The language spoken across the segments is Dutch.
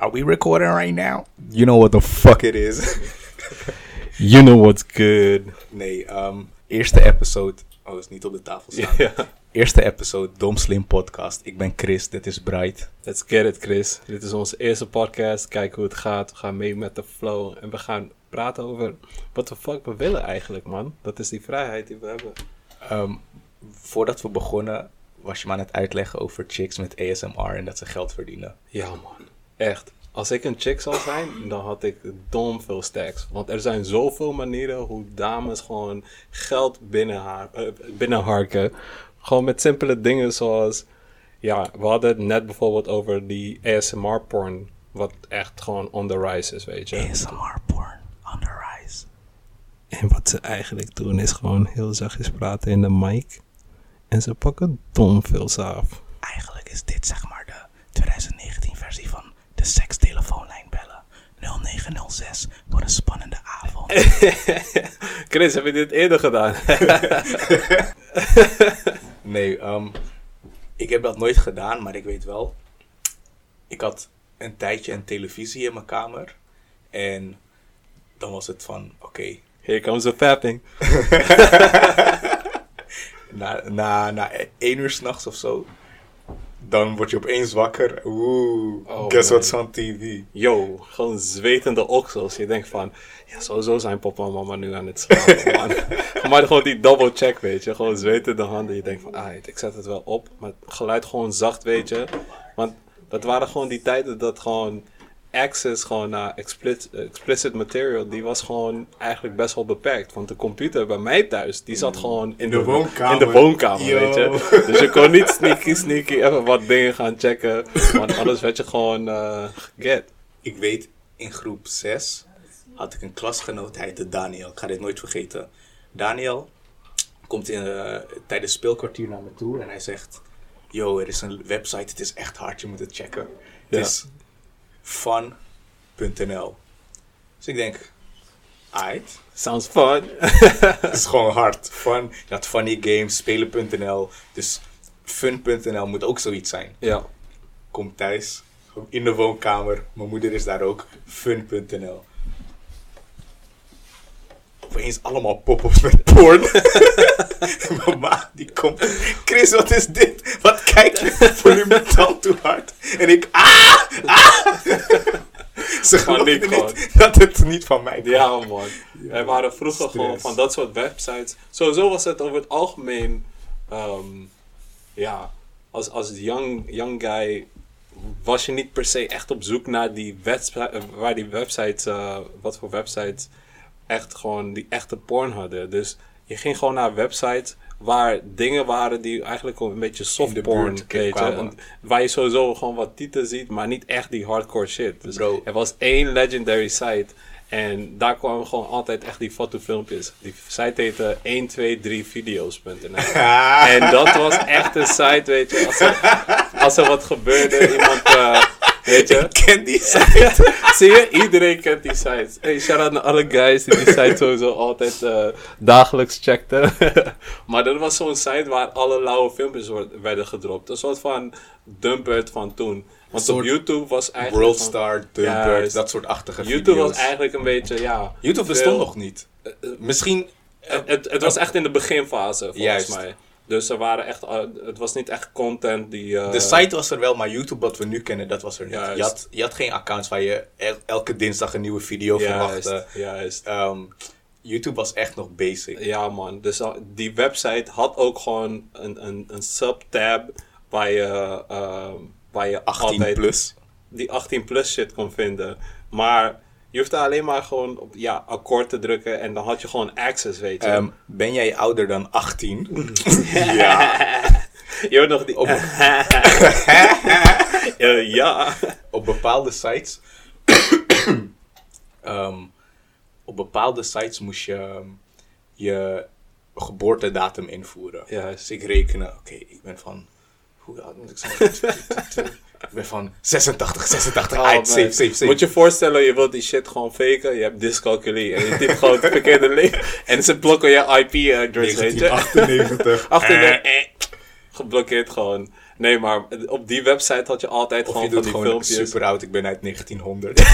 Are we recording right now? You know what the fuck it is. You know what's good. nee, ehm, eerste episode. Oh, is niet op de tafel staan. Ja. Eerste episode, Dom Slim Podcast. Ik ben Chris, dit is Bright. Let's get it, Chris. Dit is onze eerste podcast. Kijk hoe het gaat. We gaan mee met de flow. En we gaan praten over wat de fuck we willen eigenlijk, man. Dat is die vrijheid die we hebben. Ehm, voordat we begonnen, was je me aan het uitleggen over chicks met ASMR en dat ze geld verdienen. Ja, man. Echt. Als ik een chick zou zijn, dan had ik dom veel stacks. Want er zijn zoveel manieren hoe dames gewoon geld binnen haar, eh, binnenharken. Gewoon met simpele dingen zoals... Ja, we hadden het net bijvoorbeeld over die ASMR-porn. Wat echt gewoon on the rise is, weet je. ASMR porn on the rise. En wat ze eigenlijk doen is gewoon heel zachtjes praten in de mic. En ze pakken dom veel saaf. Eigenlijk is dit zeg maar de 2019 versie van de sekstelefoonlijn bellen. 0906 voor een spannende avond. Chris, heb je dit eerder gedaan? Nee, ehm, ik heb dat nooit gedaan, maar ik weet wel. Ik had een tijdje een televisie in mijn kamer. En dan was het van, oké, Here comes the fapping. na, na, na één uur s'nachts of zo. Dan word je opeens wakker. Oeh, Oh, guess man. what's on TV? Yo, gewoon zwetende oksels. Je denkt van, ja, sowieso zijn papa en mama nu aan het slapen, man. maar gewoon die double check, weet je. Gewoon zwetende handen. Je denkt van, ah, ik zet het wel op. Maar het geluid gewoon zacht, weet je. Want dat waren gewoon die tijden dat gewoon access gewoon naar explicit, explicit material, die was gewoon eigenlijk best wel beperkt. Want de computer bij mij thuis, die zat gewoon in, de woonkamer. In de woonkamer, Yo. weet je. Dus je kon niet sneaky sneaky even wat dingen gaan checken. Want anders werd je gewoon eh get. Ik weet, in groep 6 had ik een klasgenoot, hij heette Daniel. Ik ga dit nooit vergeten. Daniel komt in, eh, tijdens speelkwartier naar me toe en hij zegt... Yo, er is een website, het is echt hard, je moet het checken. Het Ja. is fun.nl. Dus ik denk, aight. Sounds fun. Het is gewoon hard. Fun. Je had funny games, spelen.nl. Dus fun.nl moet ook zoiets zijn. ja. Kom thuis, in de woonkamer. Mijn moeder is daar ook. Fun.nl. Opeens allemaal pop-ups met porn. Mama, die komt. Chris, wat is dit? Wat kijk je? Volume dan te hard. En ik, ah! ah! Ze geloofden Paniek gewoon. niet dat het niet van mij kwam. Ja, man. Wij waren vroeger Stress. gewoon van dat soort websites. Sowieso was het over het algemeen. ehm, ja, als, als young, young guy was je niet per se echt op zoek naar die website, waar die websites, eh, wat voor websites echt gewoon die echte porn hadden. Dus je ging gewoon naar websites waar dingen waren die eigenlijk een beetje soft porn, buurt weet je. kwamen. En Waar je sowieso gewoon wat titels ziet, maar niet echt die hardcore shit. Dus Bro. er was één legendary site en daar kwamen gewoon altijd echt die fotofilmpjes. Die site heette 123video's.nl En dat was echt een site, weet je. Als er, als er wat gebeurde, iemand, eh, weet je. Ik ken die site. Zie je? Iedereen kent die site. Hey, shout-out naar alle guys die die site sowieso altijd eh, dagelijks checkten. maar dat was zo'n site waar alle lauwe filmpjes werden gedropt. Een soort van dumpert van toen. Want op YouTube was eigenlijk... Worldstar, Dumpert, dat soort achtige YouTube video's. was eigenlijk een beetje, ja... YouTube bestond nog niet. Misschien... Het, het, het was echt in de beginfase, volgens Juist. mij. Dus er waren echt... eh, het was niet echt content die... eh, De site was er wel, maar YouTube wat we nu kennen, dat was er niet. Juist. Je had, je had geen accounts waar je el- elke dinsdag een nieuwe video Juist, verwachtte. juist. Ehm, YouTube was echt nog basic. Ja, man. Dus al- die website had ook gewoon een, een, een subtab waar je, ehm, waar je 18 altijd plus. die 18 plus shit kon vinden. Maar je hoefde alleen maar gewoon op ja, akkoord te drukken en dan had je gewoon access, weet je. Ehm, ben jij ouder dan 18? ja. je hoort nog die... Op, Eh, ja. op bepaalde sites... Ehm, op bepaalde sites moest je ehm, je geboortedatum invoeren. Juist. Dus ik rekenen, oké, ik ben van... Hoe oud moet ik zijn? ik ben van 86, 86, Oh, man. safe, safe, safe. Moet je je voorstellen, je wilt die shit gewoon faken. Je hebt dyscalculie en je typt gewoon het verkeerde link. En ze blokken je IP-address, weet je. 1998. Achter de... eh, geblokkeerd gewoon. Nee, maar op die website had je altijd Of je gewoon doet van die gewoon filmpjes. super oud, ik ben uit 1900.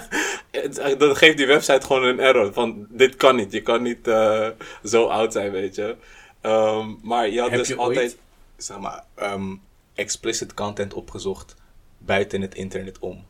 Het- Dan geeft die website gewoon een error. Van, dit kan niet. Je kan niet eh, zo oud zijn, weet je. Ehm, maar je had Heb dus je altijd... ooit, zeg maar, ehm, explicit content opgezocht buiten het internet om?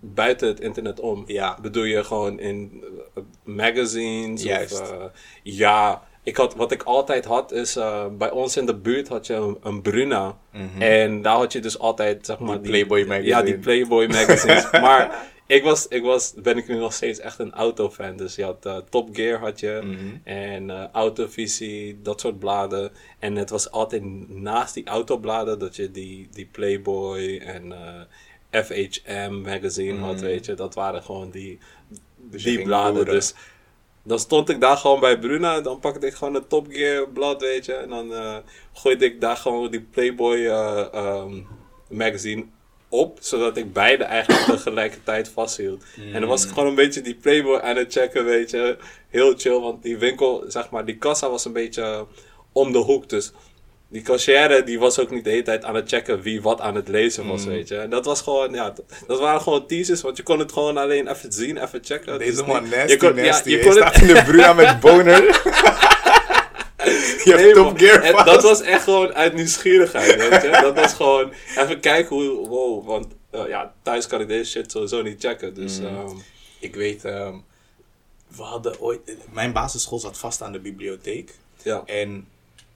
buiten het internet om. Ja. Bedoel je gewoon in eh, magazines? Juist. Of, eh, ja, ik had, wat ik altijd had is, eh, bij ons in de buurt had je een, een Bruna. En daar had je dus altijd, zeg maar... Mhm. Playboy magazine. Ja, die Playboy magazines. maar ik was, ik was, ben ik nu nog steeds echt een autofan. Dus je had eh, Top Gear had je. Mhm. En eh, Autovisie, dat soort bladen. En het was altijd naast die autobladen dat je die, die Playboy en eh, FHM magazine had, weet je. Dat waren gewoon die, Dus die bladen. Dus dan stond ik daar gewoon bij Bruna. Dan pakte ik gewoon een Top Gear blad, weet je. En dan gooide ik daar gewoon die Playboy ehm, magazine op. Zodat ik beide eigenlijk tegelijkertijd vasthield. En dan was ik gewoon een beetje die Playboy aan het checken, weet je. Heel chill, want die winkel, zeg maar, die kassa was een beetje om de hoek. Dus die cashier die was ook niet de hele tijd aan het checken wie wat aan het lezen was, weet je. En dat was gewoon, ja, dat, dat waren gewoon teasers, want je kon het gewoon alleen even zien, even checken. Deze is man nasty, je kon, nasty. Ja, je kon het, staat in de Bruna met boner. je hebt Nee, Top. Gear En dat was echt gewoon uit nieuwsgierigheid, weet je. Dat was gewoon even kijken hoe, wow, want eh, ja, thuis kan ik deze shit sowieso niet checken. Dus Mm. ehm, Ik weet, ehm, we hadden ooit... Mijn basisschool zat vast aan de bibliotheek. ja. En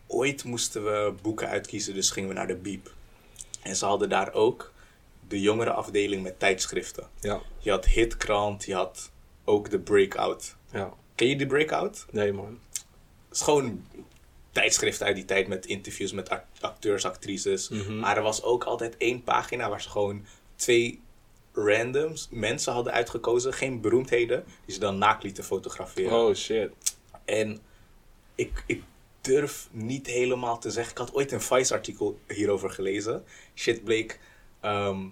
ooit moesten we boeken uitkiezen, dus gingen we naar de Biep. En ze hadden daar ook de jongere afdeling met tijdschriften. ja, Je had Hitkrant, je had ook de Breakout. ja. Ken je die Breakout? Nee, man. Is gewoon tijdschriften uit die tijd met interviews met act- acteurs, actrices. Mhm. Maar er was ook altijd één pagina waar ze gewoon twee randoms mensen hadden uitgekozen, geen beroemdheden, die ze dan naakt lieten fotograferen. Oh, shit. En ik, ik durf niet helemaal te zeggen. Ik had ooit een Vice-artikel hierover gelezen. Shit bleek. ehm,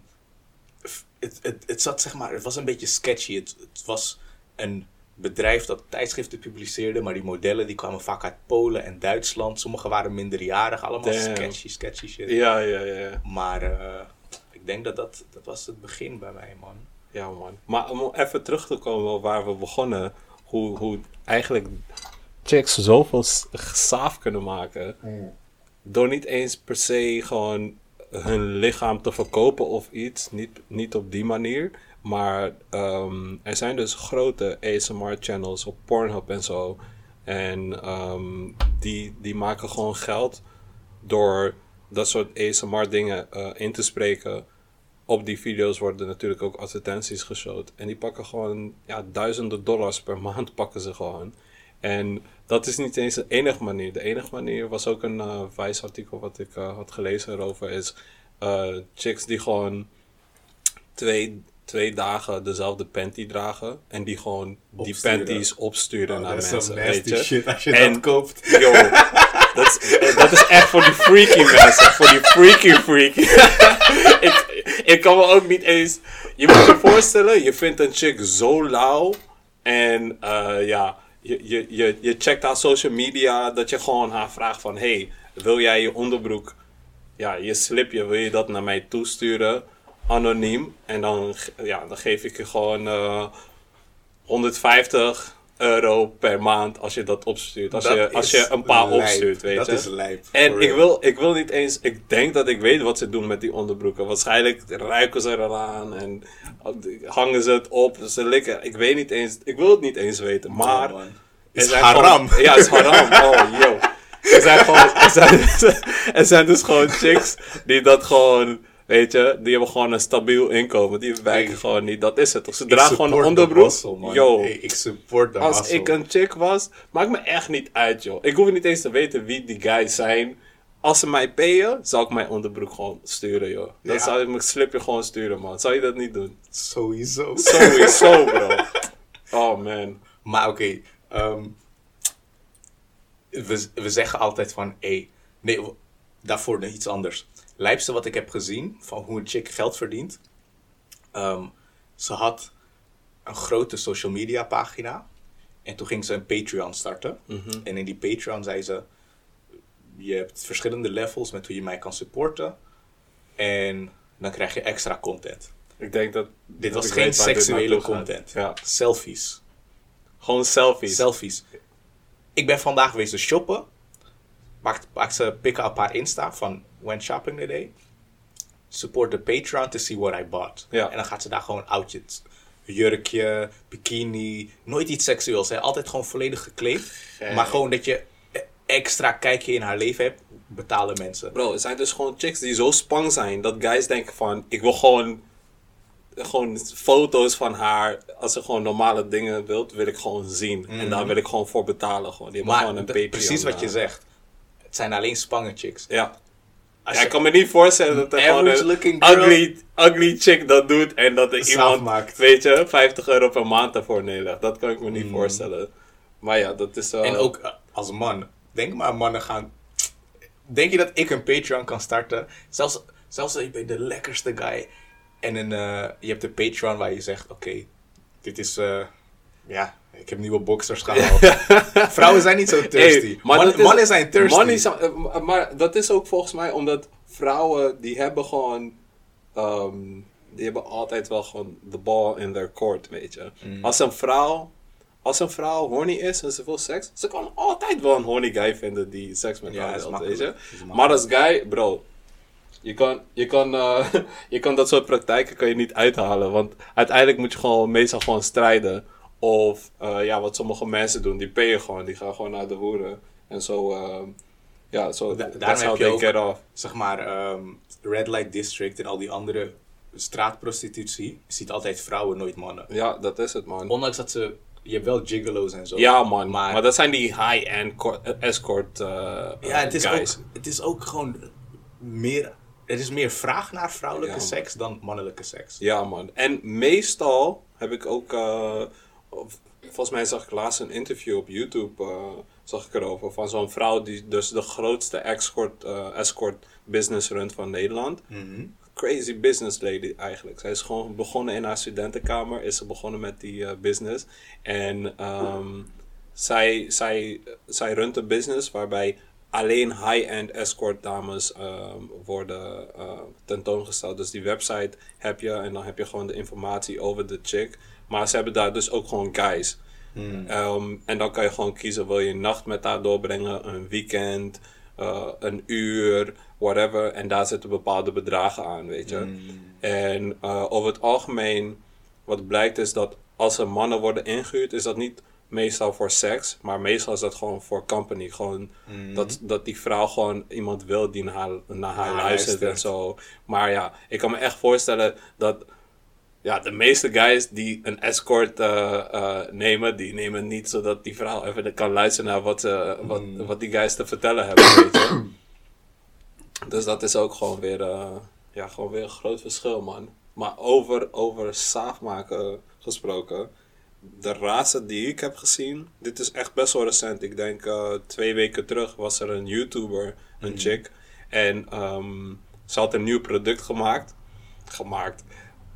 het, het, het zat zeg maar. Het was een beetje sketchy. Het, het was een bedrijf dat tijdschriften publiceerde. Maar die modellen die kwamen vaak uit Polen en Duitsland. Sommige waren minderjarig. Allemaal Damn. sketchy, sketchy shit. Ja, ja, ja, ja. Maar eh, ik denk dat, dat dat was het begin bij mij, man. Ja, man. Maar om even terug te komen op waar we begonnen. Hoe, hoe eigenlijk chicks zoveel saaf kunnen maken. Door niet eens per se gewoon hun lichaam te verkopen of iets. Niet, niet op die manier. Maar ehm, er zijn dus grote ASMR-channels op Pornhub en zo. En ehm, die, die maken gewoon geld door dat soort ASMR-dingen eh, in te spreken. Op die video's worden natuurlijk ook advertenties geshowd. En die pakken gewoon ja, duizenden dollars per maand pakken ze gewoon. En dat is niet eens de enige manier. De enige manier was ook een eh Vice-artikel wat ik eh, had gelezen erover. Is chicks die gewoon twee, twee dagen dezelfde panty dragen. En die gewoon die Opsturen. panties opsturen naar dat is mensen. some weet nasty je? shit als je En- dat koopt. Yo, dat is, eh, dat is echt voor die freaky mensen. Voor die freaky freak. ik, ik kan me ook niet eens... Je moet je voorstellen, je vindt een chick zo lauw. En eh, ja, je, je, je, je checkt haar social media. Dat je gewoon haar vraagt van... Hey, wil jij je onderbroek... Ja, je slipje, wil je dat naar mij toesturen? Anoniem. En dan, ja, dan geef ik je gewoon... eh, 150 euro per maand als je dat opstuurt. Als, Dat je, als je een paar lijp. opstuurt, weet Dat je. is lijp, En ik wil, ik wil niet eens... Ik denk dat ik weet wat ze doen met die onderbroeken. Waarschijnlijk ruiken ze eraan en hangen ze het op. Ze likken. Ik weet niet eens... Ik wil het niet eens weten. Maar... man. er Is haram. gewoon- ja, het is haram. Oh, yo. Er zijn gewoon... Er zijn, er zijn dus gewoon chicks die dat gewoon... Weet je, die hebben gewoon een stabiel inkomen. Die wijken Hey. gewoon niet. Dat is het. Of ze dragen gewoon een onderbroek. hustle, man. Yo, Hey, ik support de als hustle. ik een chick was, maakt me echt niet uit, joh. Ik hoef niet eens te weten wie die guys zijn. Als ze mij payen, zou ik mijn onderbroek gewoon sturen, joh. Dan Ja. zou ik mijn slipje gewoon sturen, man. Zou je dat niet doen? Sowieso. Sowieso, bro. Oh, man. Maar oké, ehm, we, we zeggen altijd van, hé, nee, w- daarvoor iets anders. Lijpste wat ik heb gezien van hoe een chick geld verdient. ehm, ze had een grote social media pagina. En toen ging ze een Patreon starten. En in die Patreon zei ze, je hebt verschillende levels met hoe je mij kan supporten. En dan krijg je extra content. Ik denk dat... Dit dat was geen seksuele content. Ja. Selfies. Gewoon selfies. Selfies. Ik ben vandaag geweest shoppen. Maakt, maakt ze pikken een paar Insta van When Shopping Today. Support the Patreon to see what I bought. Ja. En dan gaat ze daar gewoon outfits. Jurkje, bikini. Nooit iets seksueels. Hè. Altijd gewoon volledig gekleed. Gek. Maar gewoon dat je extra kijkje in haar leven hebt. Betalen mensen. Bro, er zijn dus gewoon chicks die zo spang zijn dat guys denken van, ik wil gewoon, gewoon foto's van haar. Als ze gewoon normale dingen wilt, wil ik gewoon zien. En daar wil ik gewoon voor betalen. Gewoon. Die Maar gewoon een Patreon. precies wat je zegt. Het zijn alleen spangen chicks. Ja. Ja, ik kan me niet voorstellen dat er gewoon een ugly, ugly chick dat doet en dat er iemand, maakt. weet je, 50 euro per maand daarvoor neerlegt. Dat kan ik me niet voorstellen. Maar ja, dat is wel... En ook eh, als man. Denk maar, mannen gaan. Denk je dat ik een Patreon kan starten? Zelfs, zelfs als je bent de lekkerste guy. En een, eh, je hebt een Patreon waar je zegt: Oké, dit is. eh, ja, ik heb nieuwe boxers gehaald. Vrouwen zijn niet zo thirsty. Hey, maar Man- is- mannen zijn thirsty. mannen zijn- eh, maar dat is ook volgens mij omdat vrouwen die hebben gewoon. ehm, die hebben altijd wel gewoon de ball in their court, weet je. Mm. Als een vrouw. Als een vrouw horny is en ze wil seks, ze kan altijd wel een horny guy vinden die seks met Ja, haar wil, weet je. Makkelijk. Maar als guy, bro, je kan, je, kan, eh, je kan dat soort praktijken kan je niet uithalen. Want uiteindelijk moet je gewoon meestal gewoon strijden. Of eh, ja, wat sommige mensen doen, die payen gewoon. Die gaan gewoon naar de hoeren. En zo, eh, ja, zo, Da- daarom heb je ook- get off. Zeg maar, ehm, Red Light District en al die andere straatprostitutie. Je ziet altijd vrouwen, nooit mannen. Ja, dat is het, man. Ondanks dat ze. Je hebt wel gigolo's en zo. Ja, man. Maar, Maar- dat zijn die high-end eh, escort eh, Ja, het is, guys. ook, het is ook gewoon meer. Er is meer vraag naar vrouwelijke Ja. seks dan mannelijke seks. Ja, man. En meestal heb ik ook. Of- volgens mij zag ik laatst een interview op YouTube. eh, zag ik erover. Van zo'n vrouw die dus de grootste escort, eh, escort business runt van Nederland. Crazy business lady eigenlijk. Zij is gewoon begonnen in haar studentenkamer. Is ze begonnen met die eh, business. En ehm, zij, zij, zij runt een business waarbij alleen high-end escort dames ehm, worden eh, tentoongesteld. Dus die website heb je en dan heb je gewoon de informatie over de chick. Maar ze hebben daar dus ook gewoon guys. Ehm, en dan kan je gewoon kiezen, wil je een nacht met haar doorbrengen, een weekend, eh, een uur, whatever. En daar zitten bepaalde bedragen aan, weet je. En eh, over het algemeen, wat blijkt is dat als er mannen worden ingehuurd, is dat niet meestal voor seks, maar meestal is dat gewoon voor company. Gewoon dat, dat die vrouw gewoon iemand wil die naar haar, naar haar Ja, luistert en zo. Maar ja, ik kan me echt voorstellen dat ja, de meeste guys die een escort eh, eh, nemen, die nemen niet zodat die vrouw even kan luisteren naar wat, ze, wat, wat die guys te vertellen hebben, weet je. Dus dat is ook gewoon weer, eh, ja, gewoon weer een groot verschil, man. Maar over, over saaf maken gesproken, de raadste die ik heb gezien, dit is echt best wel recent. Ik denk twee weken terug was er een YouTuber, een chick. En ehm, ze had een nieuw product gemaakt. Gemaakt.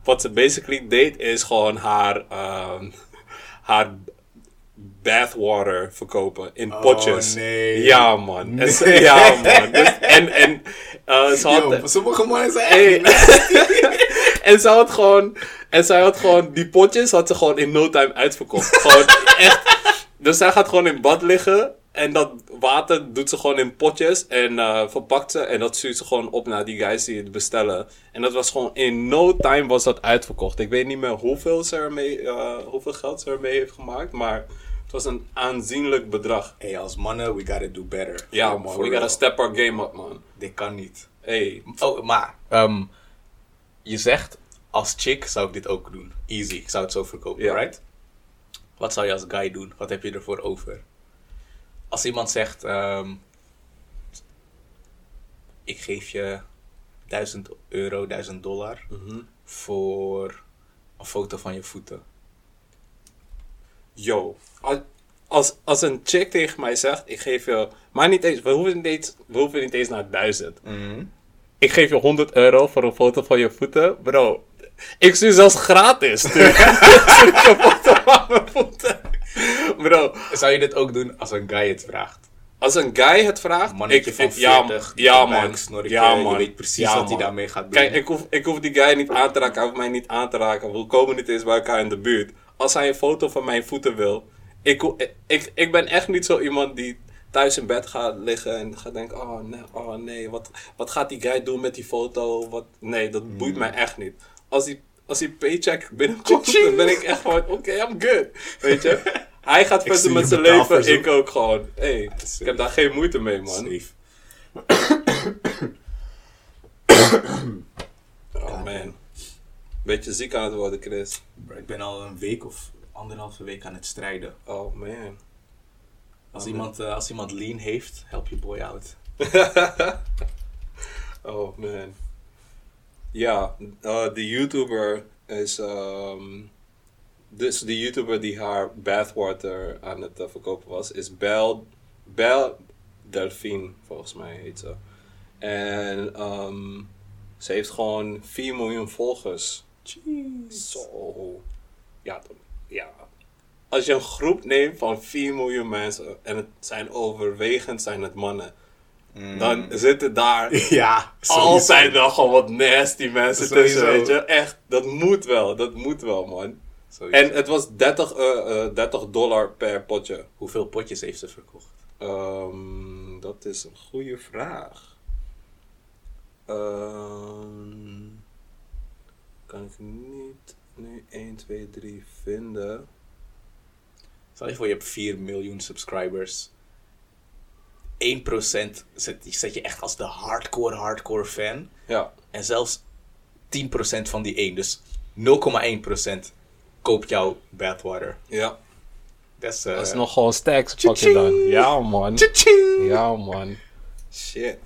Wat ze basically deed is gewoon haar, ehm, haar bathwater verkopen in potjes. nee. Ja, man. En ze- ja, man. Dus- en en eh, ze had... Yo, sommige mannen zijn Hey. en zij had gewoon, en zij had gewoon, die potjes had ze gewoon in no time uitverkocht. gewoon echt. Dus zij gaat gewoon in bad liggen en dat water doet ze gewoon in potjes en eh, verpakt ze en dat stuurt ze gewoon op naar die guys die het bestellen. En dat was gewoon in no time was dat uitverkocht. Ik weet niet meer hoeveel, ze ermee, eh, hoeveel geld ze ermee heeft gemaakt, maar het was een aanzienlijk bedrag. Hey, als mannen, we gotta do better. Ja For- man, we gotta step our game up man. Dit kan niet. Hey, Oh, maar ehm, je zegt als chick zou ik dit ook doen. Easy, ik zou het zo verkopen, right? Wat zou je als guy doen? Wat heb je ervoor over? Als iemand zegt, ehm, ik geef je 1000 euro, 1000 dollar Mhm. voor een foto van je voeten. Yo, als, als, een chick tegen mij zegt, ik geef je, maar niet eens, we hoeven niet eens, we hoeven niet eens naar 1000. Ik geef je 100 euro voor een foto van je voeten, bro. Ik stuur zelfs gratis. Stuur een foto van mijn voeten. Bro, Zou je dit ook doen als een guy het vraagt? Als een guy het vraagt, Mannetje ik, van ik- ja, 40, ja dikke man, ja je man, weet precies ja, wat hij daarmee gaat doen. Kijk, ik hoef, ik hoef die guy niet aan te raken, hij hoeft mij niet aan te raken. We komen niet eens bij elkaar in de buurt. Als hij een foto van mijn voeten wil, ik, ik, ik ben echt niet zo iemand die thuis in bed gaat liggen en gaat denken, oh nee, oh nee, wat, wat gaat die guy doen met die foto? Wat, nee, dat boeit Mm. mij echt niet. Als die, als die paycheck binnenkomt, dan ben ik echt gewoon, oké, I'm good. Weet je? Hij gaat verder met zijn leven, ik ook gewoon. Hey, ik heb daar geen moeite mee, man. Oh man. Beetje ziek aan het worden, Chris. Ik ben al een week of anderhalve week aan het strijden. Oh man. Als, Oh, iemand, eh, als iemand lean heeft, help je boy out. Oh man. Ja, eh, de YouTuber is. ehm dus de YouTuber die haar bathwater aan het eh, verkopen was, is Bel. Bel Delphine, volgens mij heet ze. En ehm, ze heeft gewoon 4 miljoen volgers. Zo. Ja, ja. Als je een groep neemt van 4 miljoen mensen, en het zijn overwegend zijn het mannen, dan zitten daar Ja, altijd wel gewoon wat nasty mensen tussen, Sowieso. weet je. Echt, dat moet wel, dat moet wel, man. Sowieso. En het was 30, eh, eh, 30 dollar per potje. Hoeveel potjes heeft ze verkocht? Ehm, dat is een goede vraag. Ehm, kan ik niet nu 1, 2, 3 vinden. Stel je voor, je hebt 4 miljoen subscribers. 1% zet, zet je echt als de hardcore, hardcore fan. Ja, En zelfs 10% van die 1, dus 0,1% koopt jouw bathwater. ja. Dat is, eh, Dat is nog gewoon stacks pakken dan. Ja, man. Ja, man. Shit.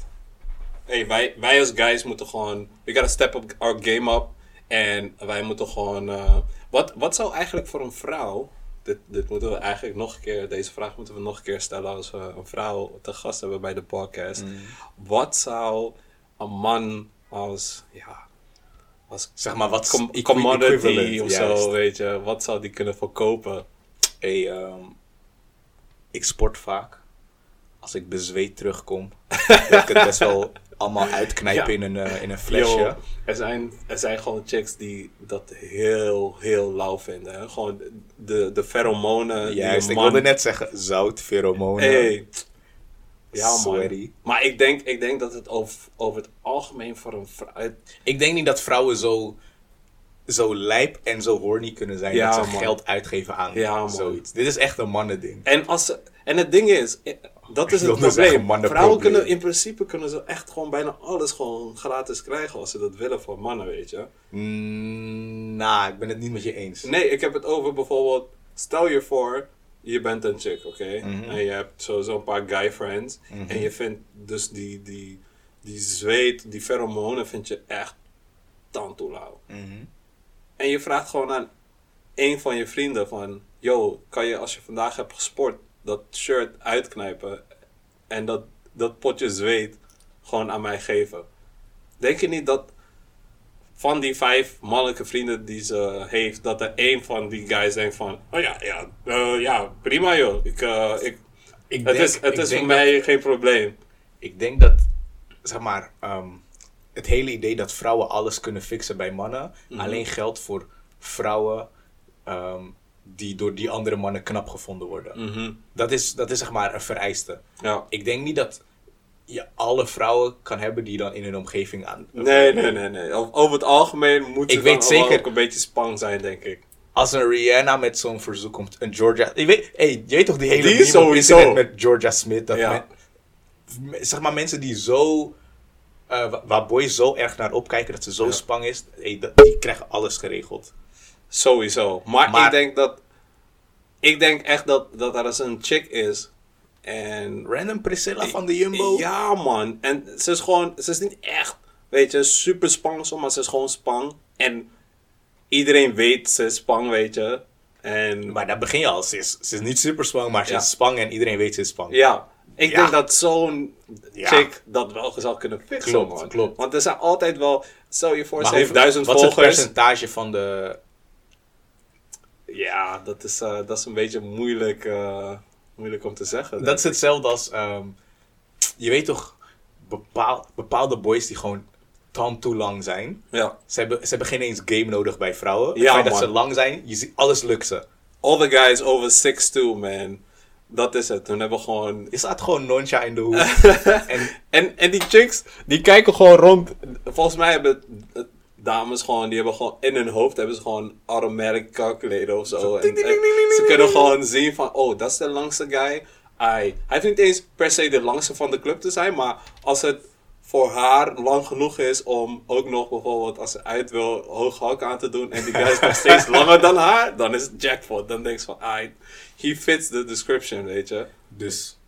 Hey, wij, wij als guys moeten gewoon... We gotta step up our game up. En wij moeten gewoon... eh, wat, wat zou eigenlijk voor een vrouw... Dit, dit moeten we eigenlijk nog een keer... Deze vraag moeten we nog een keer stellen als we een vrouw te gast hebben bij de podcast. Wat zou een man als... Ja, als Zeg maar wat com- commodity of juist. zo, weet je. Wat zou die kunnen verkopen? Hey, ehm, ik sport vaak. Als ik bezweet terugkom, wil ik het best wel allemaal uitknijpen Ja. in, een, eh, in een flesje. Yo, er, zijn, er zijn gewoon chicks die dat heel, heel lauw vinden. Hè? Gewoon de, de pheromonen. Juist, ik man- wilde net zeggen zout, pheromonen. Hey. Ja, man. Sweaty. Maar ik denk, ik denk dat het over, over het algemeen voor een vrouw. Ik denk niet dat vrouwen zo, zo lijp en zo horny kunnen zijn Ja, dat ze man. geld uitgeven aan Ja, man. zoiets. Dit is echt een mannending. En, als ze, en het ding is, dat is het probleem. Vrouwen kunnen in principe kunnen ze echt gewoon bijna alles gewoon gratis krijgen als ze dat willen voor mannen, weet je. Mm, nou, ik ben het niet met je eens. Nee, ik heb het over bijvoorbeeld. Stel je voor, je bent een chick, oké? Mhm. En je hebt sowieso een paar guy friends. En je vindt dus die, die, die zweet, die pheromonen, vind je echt tandtoelauw. Mhm. En je vraagt gewoon aan een van je vrienden van... Yo, kan je als je vandaag hebt gesport, dat shirt uitknijpen en dat, dat potje zweet gewoon aan mij geven? Denk je niet dat van die vijf mannelijke vrienden die ze heeft, dat er één van die guys denkt van... Oh ja, ja, eh, ja prima joh. Ik, eh, ik, Ik het denk- is, het ik is voor dat- mij geen probleem. Ik denk dat, zeg maar, ehm, het hele idee dat vrouwen alles kunnen fixen bij mannen, Mhm. alleen geldt voor vrouwen ehm, die door die andere mannen knap gevonden worden. Mhm. Dat, is, dat is zeg maar een vereiste. Ja. Ik denk niet dat je alle vrouwen kan hebben die dan in hun omgeving aan. Nee, nee, nee, nee. Over, het algemeen moet Ik weet zeker- ook een beetje spang zijn, denk ik. Als een Rihanna met zo'n verzoek komt, een Georgia. Je weet, hey, je weet toch die hele Die met Georgia Smith? Dat Ja. men- zeg maar mensen die zo. eh, wa- waar boys zo erg naar opkijken dat ze zo Ja. spang is, hey, die krijgen alles geregeld. Sowieso. Maar, Maar- ik denk dat... Ik denk echt dat, dat er eens een chick is. En... Random Priscilla van de Jumbo. Ja, man. En ze is gewoon... Ze is niet echt, weet je, super spang, maar ze is gewoon spang. En iedereen weet ze is spang, weet je. En... Maar daar begin je al. Ze is, ze is niet super spang, maar ze Ja. is spang en iedereen weet ze is spang. Ja, ik Ja. denk dat zo'n Ja. chick dat wel zou kunnen fixen, Klopt, man. klopt. Want er zijn altijd wel... Stel je voor, ze heeft duizend wat is het volgers. percentage van de. Ja, dat is, eh, dat is een beetje moeilijk, eh, moeilijk om te zeggen. Dat is hetzelfde als, ehm, je weet toch, bepaal, bepaalde boys die gewoon tam too lang zijn. Ja. Ze hebben, ze hebben geen eens game nodig bij vrouwen. Ja, dat ze lang zijn, je ziet, alles lukt ze. All the guys over 6'2, man. Dat is het. Toen hebben we gewoon... Je staat gewoon noncha in de hoek. en En, en die chicks, die kijken gewoon rond. Volgens mij hebben dames gewoon, die hebben gewoon in hun hoofd hebben ze gewoon automatic calculator of zo. En, ze kunnen gewoon zien van, oh, dat is de langste guy. Ai. Hij hoeft niet eens per se de langste van de club te zijn, maar als het voor haar lang genoeg is om ook nog bijvoorbeeld als ze uit wil hoog hak aan te doen en die guy is nog steeds langer dan haar, dan is het jackpot. Dan denk je van, ai, he fits the description, weet je. dus,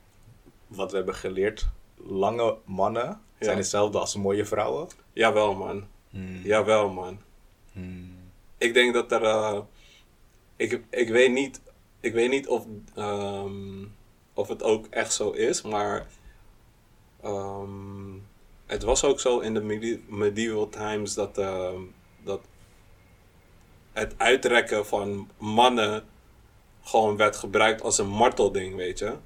wat we hebben geleerd, lange mannen zijn hetzelfde als mooie vrouwen. Jawel, man. Jawel, man. Ik denk dat er. eh, ik, ik, weet niet, ik weet niet of, ehm, of het ook echt zo is, maar. ehm, het was ook zo in de medi- medieval times dat, ehm, dat het uitrekken van mannen gewoon werd gebruikt als een martelding, weet je.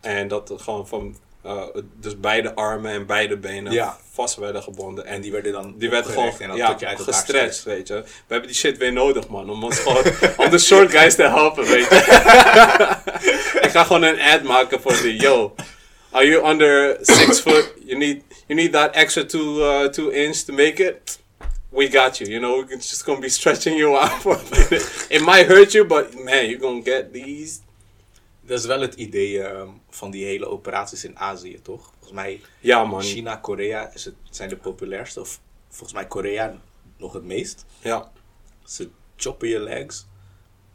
En dat gewoon van. Eh, dus beide armen en beide benen Ja. vast werden gebonden. En die werden dan die werd gewoon en ja, je gestretched, weet je. We hebben die shit weer nodig, man. Om ons gewoon, om de short guys te helpen, weet je. ik ga gewoon een ad maken voor die, yo. Are you under six foot? You need, you need that extra two, uh, two inch to make it? We got you, you know. We're just gonna be stretching you out for a minute. It might hurt you, but man, you're gonna get these. Dat is wel het idee ehm, van die hele operaties in Azië, toch? Volgens mij Ja, man. China, Korea is het, zijn de populairste. Of volgens mij Korea nog het meest. Ja. Ze choppen je legs,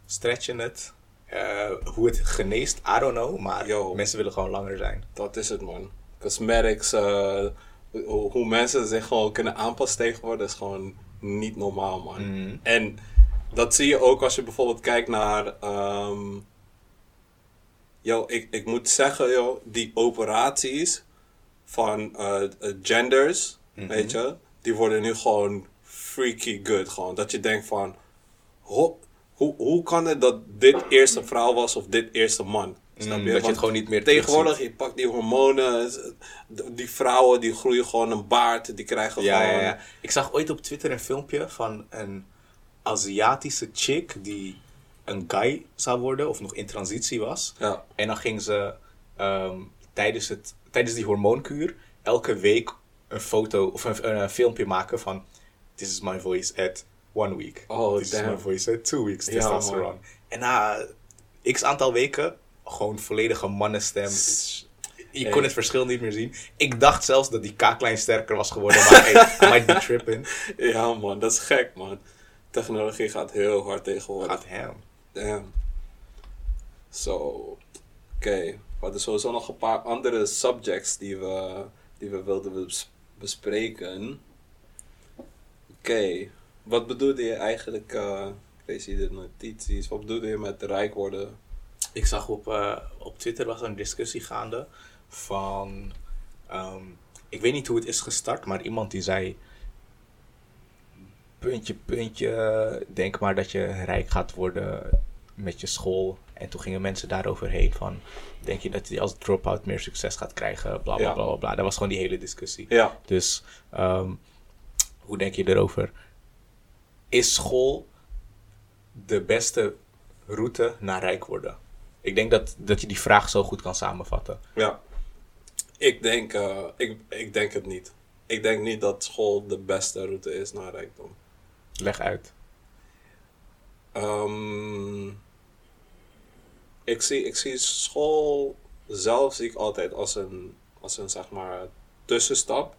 stretchen het. Eh, hoe het geneest, I don't know. Maar Yo. mensen willen gewoon langer zijn. Dat is het, man. Cosmetics, eh, hoe, hoe mensen zich gewoon kunnen aanpassen tegenwoordig is gewoon niet normaal, man. En dat zie je ook als je bijvoorbeeld kijkt naar. ehm yo, ik, ik moet zeggen, yo, die operaties van eh, eh, genders, weet je, die worden nu gewoon freaky good. Gewoon. Dat je denkt van. Ho, hoe, hoe kan het dat dit eerst een vrouw was of dit eerst een man? Snap Mm, je? dat je het gewoon niet meer Tegenwoordig, terugziet. je pakt die hormonen, die vrouwen die groeien gewoon een baard, die krijgen Ja, gewoon... ja, ja. Ik zag ooit op Twitter een filmpje van een Aziatische chick die een guy zou worden of nog in transitie was. Ja. En dan ging ze ehm, tijdens, het, tijdens die hormoonkuur elke week een foto of een, een, filmpje maken van This is my voice at one week. Oh, This is my voice at two weeks. Ja, en na x aantal weken gewoon volledige mannenstem. Je kon het verschil niet meer zien. Ik dacht zelfs dat die kaaklijn sterker was geworden, maar hey, I might be tripping. Ja, man, dat is gek, man. Technologie gaat heel hard tegenwoordig. Gaat hem. Damn. Zo. Oké. We hadden sowieso nog een paar andere subjects die we, die we wilden bes- bespreken. Oké. Wat bedoelde je eigenlijk, eh ik lees hier de notities, wat bedoelde je met rijk worden? Ik zag op, eh, op Twitter was een discussie gaande van. ehm, ik weet niet hoe het is gestart, maar iemand die zei. Puntje, puntje. Denk maar dat je rijk gaat worden met je school. En toen gingen mensen daaroverheen van. Denk je dat je als drop-out meer succes gaat krijgen? Bla bla Ja. bla bla. bla. Dat was gewoon die hele discussie. Ja. Dus ehm, hoe denk je erover? Is school de beste route naar rijk worden? Ik denk dat, dat je die vraag zo goed kan samenvatten. Ja. Ik denk, eh, ik, ik denk het niet. Ik denk niet dat school de beste route is naar rijkdom. Leg uit. Ehm, ik, zie, ik zie school zelf zie ik altijd als een, als een zeg maar tussenstap.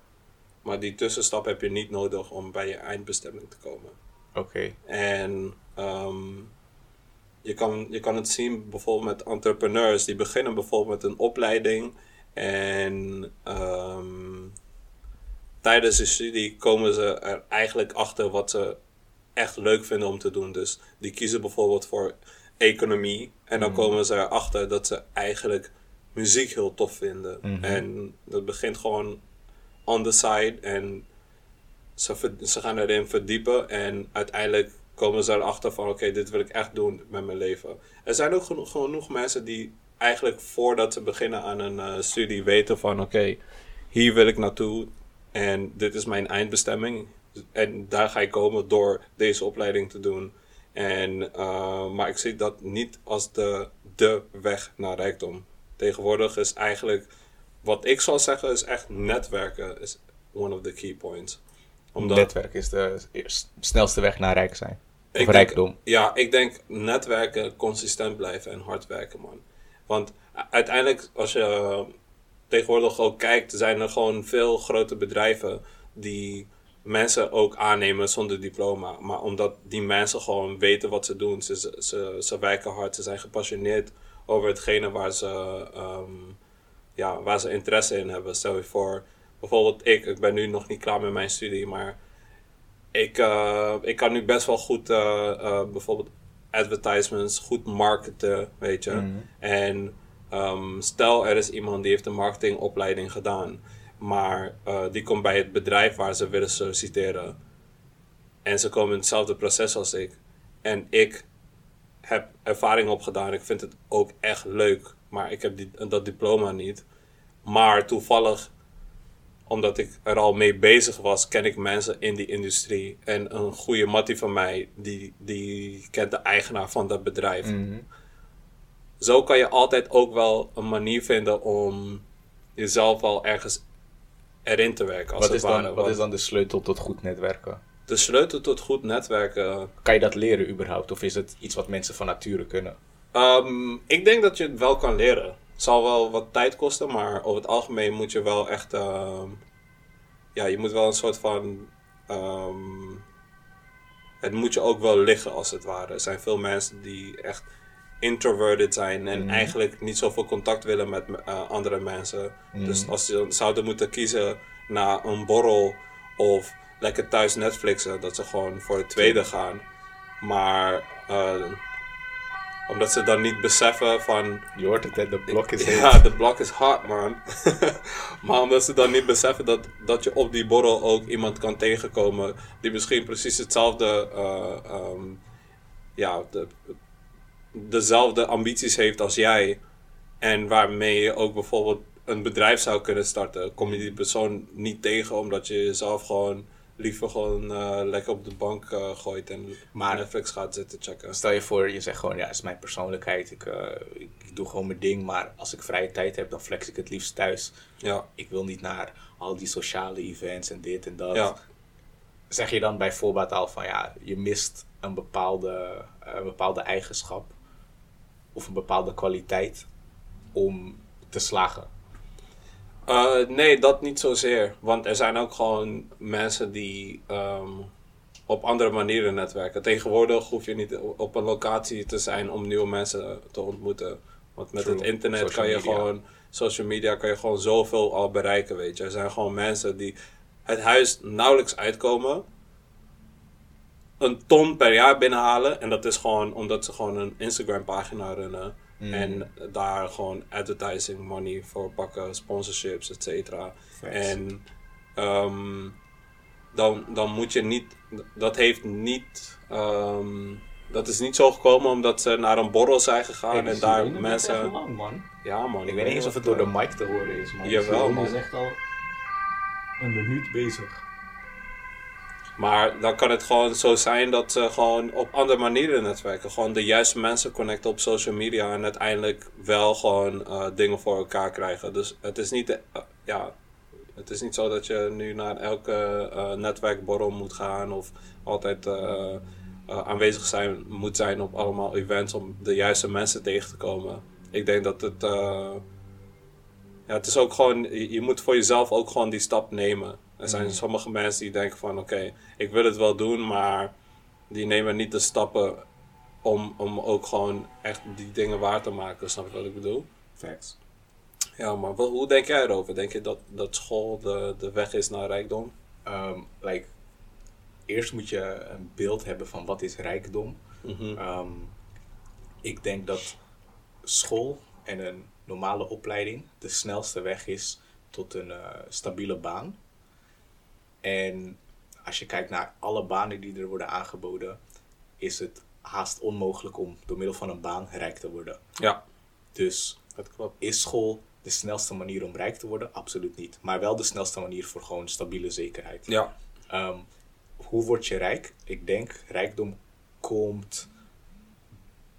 Maar die tussenstap heb je niet nodig om bij je eindbestemming te komen. Oké. En ehm, je, kan, je kan het zien bijvoorbeeld met entrepreneurs. Die beginnen bijvoorbeeld met een opleiding. En ehm, tijdens de studie komen ze er eigenlijk achter wat ze echt leuk vinden om te doen. Dus die kiezen bijvoorbeeld voor economie. En dan komen ze erachter dat ze eigenlijk muziek heel tof vinden. Mhm. En dat begint gewoon on the side. En ze, ver- ze gaan erin verdiepen en uiteindelijk komen ze erachter van oké, dit wil ik echt doen met mijn leven. Er zijn ook genoeg, genoeg mensen die eigenlijk voordat ze beginnen aan een eh, studie weten van oké, hier wil ik naartoe en dit is mijn eindbestemming. En daar ga ik komen door deze opleiding te doen. En, uh, maar ik zie dat niet als de, de weg naar rijkdom. Tegenwoordig is eigenlijk, wat ik zou zeggen, is echt netwerken is one of the key points. Omdat, Netwerk is de snelste weg naar rijk zijn. Of ik rijkdom. Denk, ja, ik denk netwerken, consistent blijven en hard werken, man. Want uiteindelijk, als je tegenwoordig ook kijkt, zijn er gewoon veel grote bedrijven die mensen ook aannemen zonder diploma. Maar omdat die mensen gewoon weten wat ze doen, ze, ze, ze werken hard, ze zijn gepassioneerd over hetgene waar ze, um, ja, waar ze interesse in hebben. Stel je voor, bijvoorbeeld ik, ik ben nu nog niet klaar met mijn studie, maar ik, uh, ik kan nu best wel goed uh, uh, bijvoorbeeld advertisements, goed marketen, weet je. Mm. En um, stel er is iemand die heeft een marketingopleiding gedaan, maar die komt bij het bedrijf waar ze willen solliciteren. En ze komen in hetzelfde proces als ik. En ik heb ervaring opgedaan. Ik vind het ook echt leuk. Maar ik heb die, dat diploma niet. Maar toevallig, omdat ik er al mee bezig was, ken ik mensen in die industrie. En een goede mattie van mij, die, die kent de eigenaar van dat bedrijf. Mhm. Zo kan je altijd ook wel een manier vinden om jezelf al ergens erin te werken. Als wat, is dan, wat is dan de sleutel tot goed netwerken? de sleutel tot goed netwerken. Kan je dat leren überhaupt? Of is het iets wat mensen van nature kunnen? Um, ik denk dat je het wel kan leren. Het zal wel wat tijd kosten, maar over het algemeen moet je wel echt. Uh, ja, je moet wel een soort van. Um, het moet je ook wel liggen als het ware. Er zijn veel mensen die echt introverted zijn en mm. eigenlijk niet zoveel contact willen met uh, andere mensen. Mm. Dus als ze zouden moeten kiezen naar een borrel of lekker thuis Netflixen, dat ze gewoon voor de tweede gaan. Maar uh, omdat ze dan niet beseffen van... Je hoort het, hè? de blok is Ja, de blok is hard, man. maar omdat ze dan niet beseffen dat, dat je op die borrel ook iemand kan tegenkomen... die misschien precies hetzelfde... Uh, um, ja, de, dezelfde ambities heeft als jij. En waarmee je ook bijvoorbeeld een bedrijf zou kunnen starten. Kom je die persoon niet tegen omdat je jezelf gewoon liever gewoon uh, lekker op de bank uh, gooit en maar, Netflix gaat zitten checken. Stel je voor, je zegt gewoon, ja, het is mijn persoonlijkheid. Ik, uh, ik, doe gewoon mijn ding, maar als ik vrije tijd heb, dan flex ik het liefst thuis. Ja. Ik wil niet naar al die sociale events en dit en dat. Ja. Zeg je dan bij voorbaat al van, ja, je mist een bepaalde, een bepaalde eigenschap of een bepaalde kwaliteit om te slagen? Uh, nee, dat niet zozeer. Want er zijn ook gewoon mensen die um, op andere manieren netwerken. Tegenwoordig hoef je niet op een locatie te zijn om nieuwe mensen te ontmoeten. Want met het internet kan je gewoon, social media kan je gewoon zoveel al bereiken, weet je. Er zijn gewoon mensen die het huis nauwelijks uitkomen. Een ton per jaar binnenhalen. En dat is gewoon omdat ze gewoon een Instagram pagina runnen. Mm. En daar gewoon advertising money voor pakken, sponsorships, et cetera. En um, dan, dan moet je niet, dat heeft niet, um, dat is niet zo gekomen omdat ze naar een borrel zijn gegaan en daar mensen. Lang, man. Ja, man. Ik, weet niet eens of het door de mic te horen is, man. Jawel, man. is echt al een minuut bezig. Maar dan kan het gewoon zo zijn dat ze gewoon op andere manieren netwerken. Gewoon de juiste mensen connecten op social media en uiteindelijk wel gewoon uh, dingen voor elkaar krijgen. Dus het is niet, uh, ja, het is niet zo dat je nu naar elke uh, netwerkborrel moet gaan of altijd aanwezig zijn, moet zijn op allemaal events om de juiste mensen tegen te komen. Ik denk dat het, ja, het is ook gewoon, je moet voor jezelf ook gewoon die stap nemen. Er zijn mm. sommige mensen die denken van oké, ik wil het wel doen, maar die nemen niet de stappen om, om ook gewoon echt die dingen waar te maken. Snap je wat ik bedoel? Facts. Ja, maar hoe denk jij erover? Denk je dat, dat school de, de weg is naar rijkdom? Um, like, eerst moet je een beeld hebben van wat is rijkdom. Mm um, ik denk dat school en een normale opleiding de snelste weg is tot een uh, stabiele baan. En als je kijkt naar alle banen die er worden aangeboden, is het haast onmogelijk om door middel van een baan rijk te worden. Ja. Dus Dat klopt. is school de snelste manier om rijk te worden? Absoluut niet. Maar wel de snelste manier voor gewoon stabiele zekerheid. Ja. Ehm, hoe word je rijk? Ik denk rijkdom komt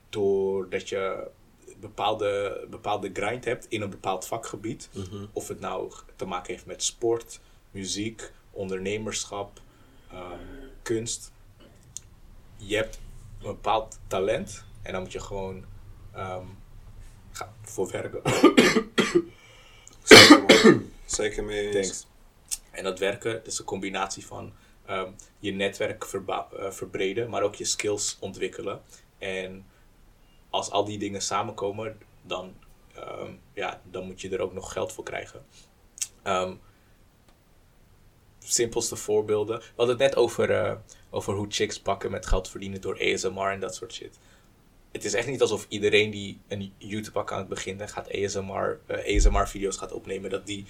doordat je bepaalde, bepaalde grind hebt in een bepaald vakgebied. Of het nou te maken heeft met sport, muziek, ondernemerschap, ehm, kunst. Je hebt een bepaald talent en dan moet je gewoon ehm, ga, voor werken. Zeker, mee eens. Thanks. En dat werken, dat is een combinatie van ehm, je netwerk eh, verbreden, maar ook je skills ontwikkelen. En als al die dingen samenkomen, dan, ja, dan moet je er ook nog geld voor krijgen. Simpelste voorbeelden. We hadden het net over, eh, over hoe chicks pakken met geld verdienen door ASMR en dat soort shit. Het is echt niet alsof iedereen die een YouTube-account begint en gaat ASMR, eh, ASMR-video's gaat opnemen, dat die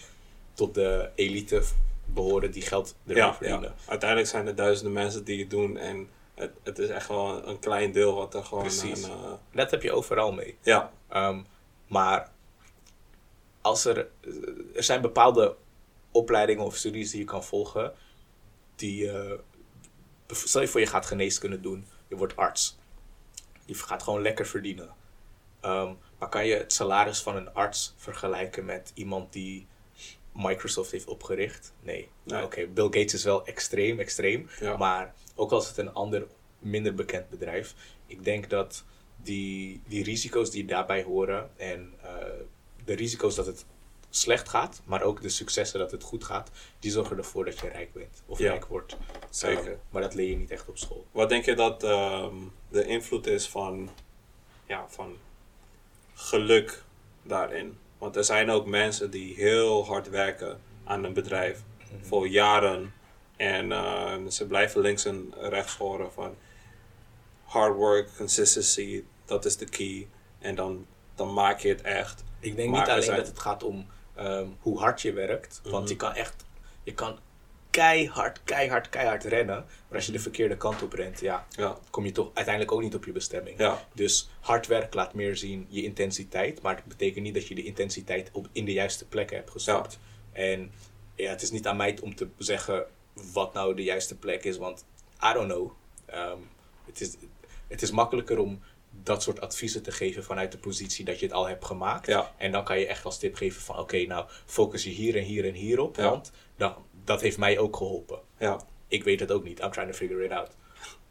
tot de elite behoren die geld Ja, verdienen. ja, uiteindelijk zijn er duizenden mensen die het doen en het, het is echt wel een, klein deel wat er gewoon Precies. een, eh, Dat heb je overal mee. ja, Ehm, maar als er, er zijn bepaalde opleidingen of studies die je kan volgen, die, bev- stel je voor je gaat geneeskunde doen, je wordt arts. Je gaat gewoon lekker verdienen. Ehm, maar kan je het salaris van een arts vergelijken met iemand die Microsoft heeft opgericht? Nee. Nee. Oké, Bill Gates is wel extreem, extreem. Ja. Maar ook als het een ander, minder bekend bedrijf. Ik denk dat die, die risico's die daarbij horen en eh, de risico's dat het slecht gaat, maar ook de successen dat het goed gaat, die zorgen ervoor dat je rijk bent of Ja. rijk wordt. Zeker. Maar dat leer je niet echt op school. Wat denk je dat ehm, de invloed is van, ja, van geluk daarin? Want er zijn ook mensen die heel hard werken aan een bedrijf voor jaren. En ehm, ze blijven links en rechts horen van hard work, consistency, dat is de key. En dan, dan maak je het echt. Ik denk Maar niet alleen zijn- dat het gaat om ehm, hoe hard je werkt. Want Mhm. je kan echt, je kan keihard, keihard, keihard rennen. Maar als je de verkeerde kant op rent, ja, Ja, kom je toch uiteindelijk ook niet op je bestemming. ja, Dus hard werk laat meer zien je intensiteit. Maar het betekent niet dat je de intensiteit op, in de juiste plekken hebt gestopt. En ja, het is niet aan mij om te zeggen wat nou de juiste plek is. Want I don't know. Ehm, het, is, het is makkelijker om dat soort adviezen te geven vanuit de positie dat je het al hebt gemaakt. Ja. En dan kan je echt als tip geven van oké, nou focus je hier en hier en hier op. Ja. Want dan, dat heeft mij ook geholpen. ja, Ik weet het ook niet. I'm trying to figure it out.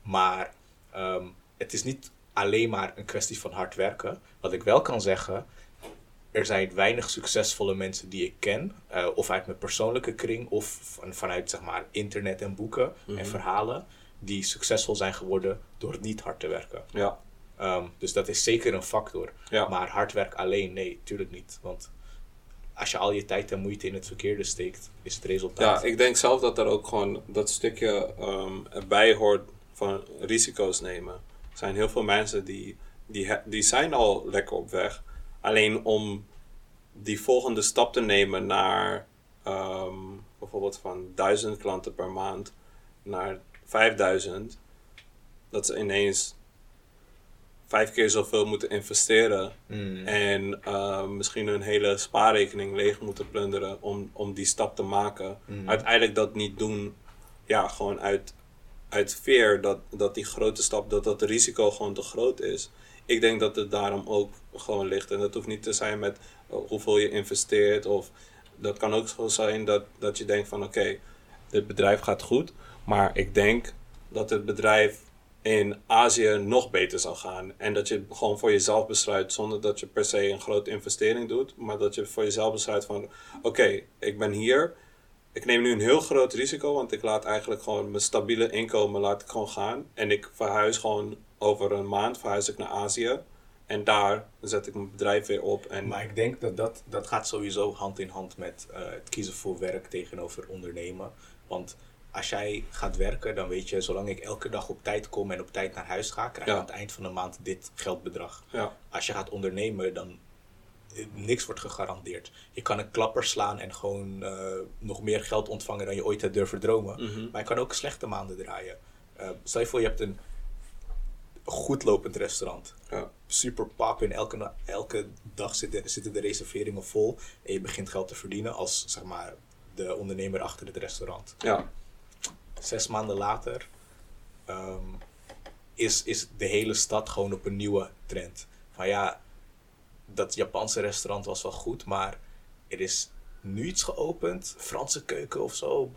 Maar ehm, het is niet alleen maar een kwestie van hard werken. Wat ik wel kan zeggen, er zijn weinig succesvolle mensen die ik ken, eh, of uit mijn persoonlijke kring, of van, vanuit zeg maar internet en boeken en verhalen, die succesvol zijn geworden door niet hard te werken. ja. Ehm, dus dat is zeker een factor. Ja. Maar hard werk alleen, nee, tuurlijk niet. Want als je al je tijd en moeite in het verkeerde steekt, is het resultaat. Ja, ik denk zelf dat er ook gewoon dat stukje ehm, erbij hoort van risico's nemen. Er zijn heel veel mensen die, die, die zijn al lekker op weg. Alleen om die volgende stap te nemen naar ehm, bijvoorbeeld van 1000 klanten per maand naar 5000, dat ze ineens vijf keer zoveel moeten investeren Mm. en eh, misschien hun hele spaarrekening leeg moeten plunderen om, om die stap te maken. Mhm. Uiteindelijk dat niet doen, ja, gewoon uit, uit fear dat, dat die grote stap, dat dat risico gewoon te groot is. Ik denk dat het daarom ook gewoon ligt. En dat hoeft niet te zijn met eh, hoeveel je investeert. Of dat kan ook zo zijn dat, dat je denkt van oké, dit bedrijf gaat goed. Maar ik denk dat het bedrijf in Azië nog beter zal gaan. En dat je gewoon voor jezelf besluit, zonder dat je per se een grote investering doet. Maar dat je voor jezelf besluit van oké, ik ben hier. Ik neem nu een heel groot risico, want ik laat eigenlijk gewoon mijn stabiele inkomen laat gewoon gaan. En ik verhuis gewoon over een maand verhuis ik naar Azië. En daar zet ik mijn bedrijf weer op. En Maar ik denk dat dat, dat gaat sowieso hand in hand met eh, het kiezen voor werk tegenover ondernemen. Want als jij gaat werken, dan weet je, zolang ik elke dag op tijd kom en op tijd naar huis ga, krijg ik Ja. aan het eind van de maand dit geldbedrag. ja, Als je gaat ondernemen, dan eh, niks wordt gegarandeerd. Je kan een klapper slaan en gewoon eh, nog meer geld ontvangen dan je ooit hebt durven dromen. Mhm. Maar je kan ook slechte maanden draaien. Eh, stel je voor, je hebt een goed lopend restaurant. Ja. Super pop. In elke, elke dag zitten, zitten de reserveringen vol. En je begint geld te verdienen als zeg maar, de ondernemer achter het restaurant. Ja. Zes maanden later ehm, is, is de hele stad gewoon op een nieuwe trend. Van ja, dat Japanse restaurant was wel goed, maar er is nu iets geopend. Franse keuken of zo.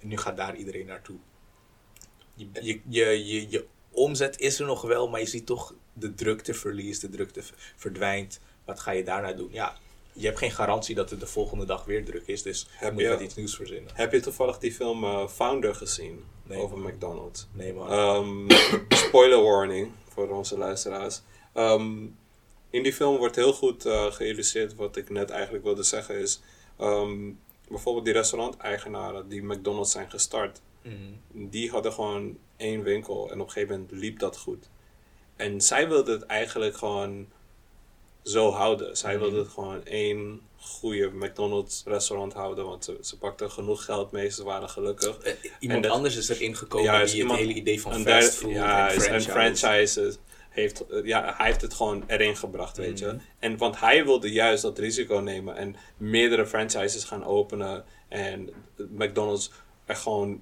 Nu gaat daar iedereen naartoe. Je, je, je, je, omzet is er nog wel, maar je ziet toch de drukte verliest, de drukte verdwijnt. Wat ga je daarna doen? Ja, je hebt geen garantie dat het de volgende dag weer druk is, dus Heb moet je met iets nieuws verzinnen. Heb je toevallig die film eh, Founder gezien? Nee, over man. McDonald's. Nee man. Ehm, spoiler warning voor onze luisteraars. Ehm, in die film wordt heel goed eh, geïllustreerd wat ik net eigenlijk wilde zeggen is... ehm, bijvoorbeeld die restauranteigenaren die McDonald's zijn gestart. Mhm. Die hadden gewoon één winkel en op een gegeven moment liep dat goed. En zij wilden het eigenlijk gewoon zo houden. Zij Mhm. wilden het gewoon één goede McDonald's restaurant houden. Want ze, ze pakten genoeg geld mee, ze waren gelukkig. Eh, Iemand dat- anders is erin gekomen Ja, die iemand- het hele idee van fast food ja, en is- franchise. en franchises heeft, eh, ja, hij heeft het gewoon erin gebracht, weet Mhm. je. En want hij wilde juist dat risico nemen en meerdere franchises gaan openen en McDonald's er gewoon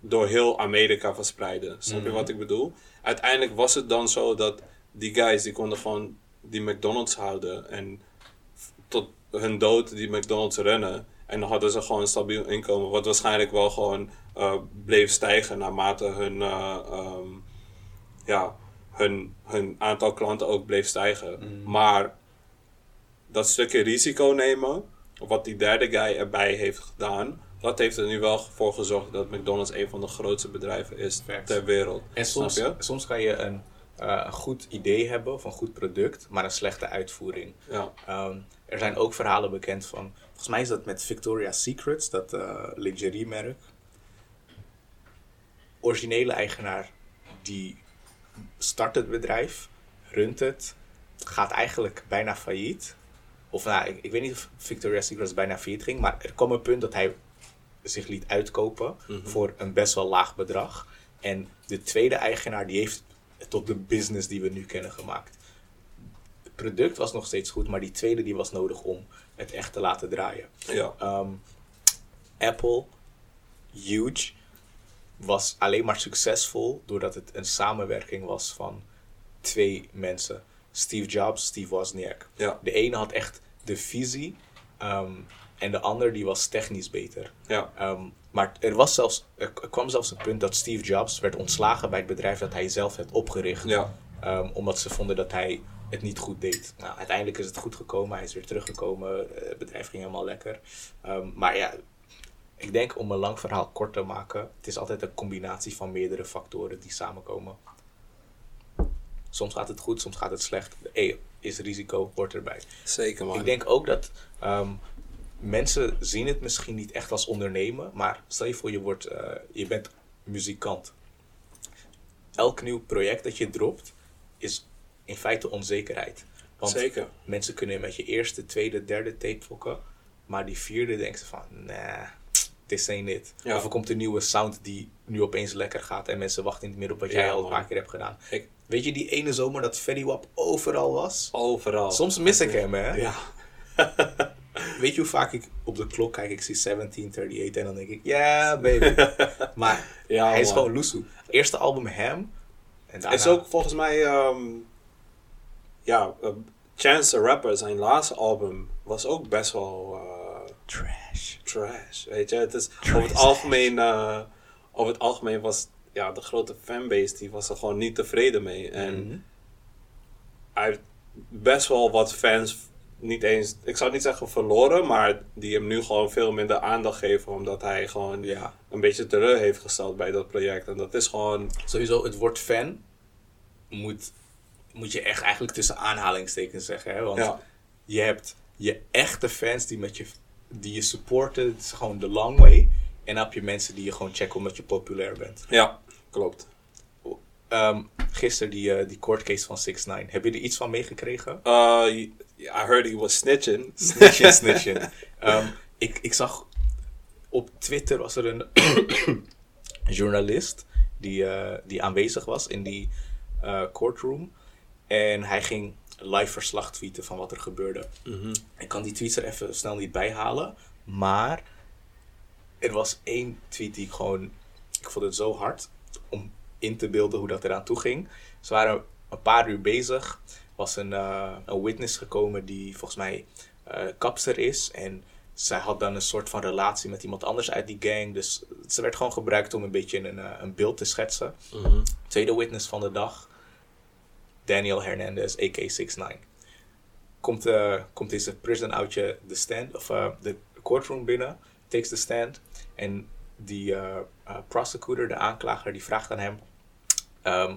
door heel Amerika verspreiden. Snap je Mhm. wat ik bedoel? Uiteindelijk was het dan zo dat die guys die konden gewoon die McDonald's houden en tot hun dood die McDonald's runnen. En dan hadden ze gewoon een stabiel inkomen, wat waarschijnlijk wel gewoon eh, bleef stijgen naarmate hun, eh, ehm, ja, hun, hun aantal klanten ook bleef stijgen. Maar dat stukje risico nemen, wat die derde guy erbij heeft gedaan, dat heeft er nu wel voor gezorgd dat McDonald's een van de grootste bedrijven is ter wereld. En soms, soms kan je een, eh, een goed idee hebben of een goed product, maar een slechte uitvoering. Ja. Ehm, er zijn ook verhalen bekend van, volgens mij is dat met Victoria's Secrets, dat eh lingeriemerk. Originele eigenaar die start het bedrijf, runt het, gaat eigenlijk bijna failliet. Of nou, ik, ik weet niet of Victoria's Secrets bijna failliet ging, maar er kwam een punt dat hij zich liet uitkopen voor een best wel laag bedrag. En de tweede eigenaar die heeft tot de business die we nu kennen gemaakt. Het product was nog steeds goed, maar die tweede die was nodig om het echt te laten draaien. Ja. Ehm, Apple, huge, was alleen maar succesvol doordat het een samenwerking was van twee mensen. Steve Jobs, Steve Wozniak. Ja. De ene had echt de visie ehm, en de ander die was technisch beter. Ja. Ehm, maar er, was zelfs, er kwam zelfs een punt dat Steve Jobs werd ontslagen bij het bedrijf dat hij zelf had opgericht. Ja. Ehm, omdat ze vonden dat hij het niet goed deed. Nou, uiteindelijk is het goed gekomen. Hij is weer teruggekomen. eh, Het bedrijf ging helemaal lekker. Ehm, maar ja, ik denk om een lang verhaal kort te maken. Het is altijd een combinatie van meerdere factoren die samenkomen. Soms gaat het goed, soms gaat het slecht. Hey, is risico, hoort erbij. Zeker man. Ik denk ook dat mensen zien het misschien niet echt als ondernemen, maar stel je voor je, wordt, eh, je bent muzikant. Elk nieuw project dat je dropt is in feite onzekerheid. Want Zeker. mensen kunnen met je eerste, tweede, derde tape fokken, maar die vierde denken ze van, nah, this ain't it. Ja. Of er komt een nieuwe sound die nu opeens lekker gaat en mensen wachten niet meer op wat jij al een paar keer hebt gedaan. Ik, Weet je die ene zomer dat Fetty Wap overal was? overal. Soms mis ik hem, hè? Ja. Weet je hoe vaak ik op de klok kijk? Ik zie 1738 en dan denk ik, ja, baby. maar Ja, hij is man. gewoon loesoe. Eerste album Ham. En daarna, is ook volgens mij, ehm, ja, eh, Chance the Rapper, zijn laatste album, was ook best wel eh, trash. trash. Weet je, het is over het algemeen, eh, over het algemeen was ja, de grote fanbase, die was er gewoon niet tevreden mee. En Mhm. hij heeft best wel wat fans, niet eens, ik zou niet zeggen verloren, maar die hem nu gewoon veel minder aandacht geven, omdat hij gewoon Ja. een beetje teleur heeft gesteld bij dat project. En dat is gewoon, Sowieso, het woord fan moet, moet je echt eigenlijk tussen aanhalingstekens zeggen. Hè? Want Ja. je hebt je echte fans die, met je, die je supporten. Het is gewoon the long way. En dan heb je mensen die je gewoon checken omdat je populair bent. ja, klopt. Ehm gisteren die, eh, die court case van 6 9 Heb je er iets van meegekregen? Uh, I heard he was snitching. Snitchen, snitchen. Ehm, ik, ik zag op Twitter was er een journalist die, eh, die aanwezig was in die eh, courtroom. En hij ging live verslag tweeten van wat er gebeurde. Ik kan die tweets er even snel niet bij halen. Maar er was één tweet die ik gewoon... Ik vond het zo hard om in te beelden hoe dat eraan toe ging. Ze waren een paar uur bezig. Was een, eh, een witness gekomen die volgens mij eh kapster is. En zij had dan een soort van relatie met iemand anders uit die gang. Dus ze werd gewoon gebruikt om een beetje een, eh, een beeld te schetsen. Tweede witness van de dag. Daniel Hernandez, AK69. Komt, eh, komt deze prison outje de stand, of de courtroom binnen, takes the stand. En die prosecutor, de aanklager, die vraagt aan hem: ehm,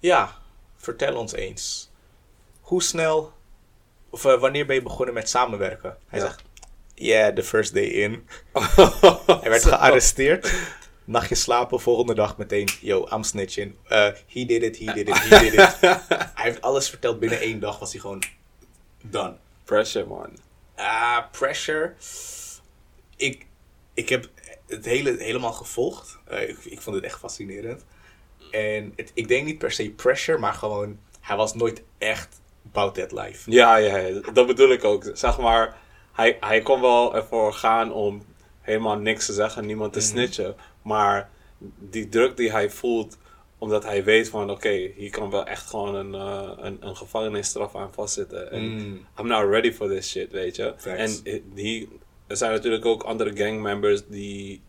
Ja, vertel ons eens. Hoe snel, of eh, wanneer ben je begonnen met samenwerken? Hij Ja. zegt: Yeah, the first day in. Hij werd gearresteerd. Nachtje slapen, volgende dag meteen, yo, I'm snitching. Uh, he did it, he did it, he did it. hij heeft alles verteld binnen één dag, was hij gewoon done. Pressure, man. Ah, pressure. Ik, ik heb het hele, helemaal gevolgd. Eh, ik, ik vond het echt fascinerend. En het, ik denk niet per se pressure, maar gewoon, hij was nooit echt about that life. Ja, ja, ja, dat bedoel ik ook. Zeg maar, hij, hij kon wel ervoor gaan om helemaal niks te zeggen, niemand te snitchen. Maar die druk die hij voelt, omdat hij weet van, oké, hier kan wel echt gewoon een, eh, een, een gevangenisstraf aan vastzitten. En Mm. I'm not ready for this shit, weet je. En eh, die, er zijn natuurlijk ook andere gangmembers die,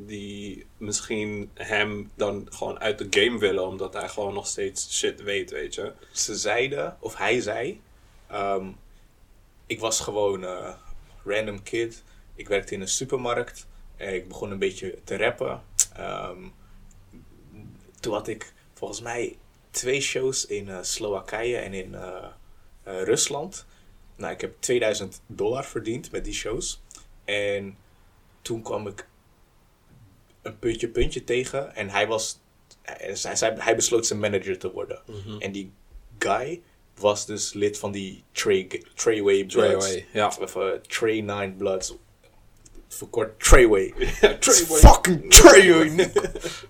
die misschien hem dan gewoon uit de game willen, omdat hij gewoon nog steeds shit weet, weet je. ze zeiden, of hij zei, ehm, ik was gewoon een random kid. Ik werkte in een supermarkt. En ik begon een beetje te rappen. Ehm, toen had ik volgens mij twee shows in eh, Slowakije en in eh, eh, Rusland. Nou, ik heb 2000 dollar verdiend met die shows. En toen kwam ik een puntje puntje tegen. En hij was. Hij, hij, hij besloot zijn manager te worden. En die guy was dus lid van die Trey, Treyway Bloods. Treyway, ja. Of uh, Trey Nine Bloods. Verkort Treyway. Treyway. Fucking Treyway.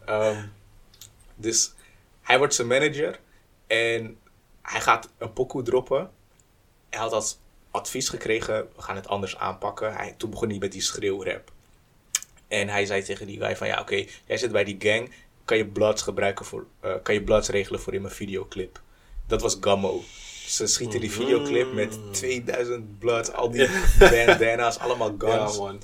Ehm, dus hij wordt zijn manager. En hij gaat een pokoe droppen. Hij had als advies gekregen, we gaan het anders aanpakken. Hij, toen begon hij met die schreeuwrap. En hij zei tegen die guy van, ja oké, jij zit bij die gang. Kan je bloods gebruiken voor, eh, kan je bloods regelen voor in mijn videoclip. Dat was Gummo. Ze schieten die videoclip met 2000 bloods, al die bandana's, allemaal guns. Ja.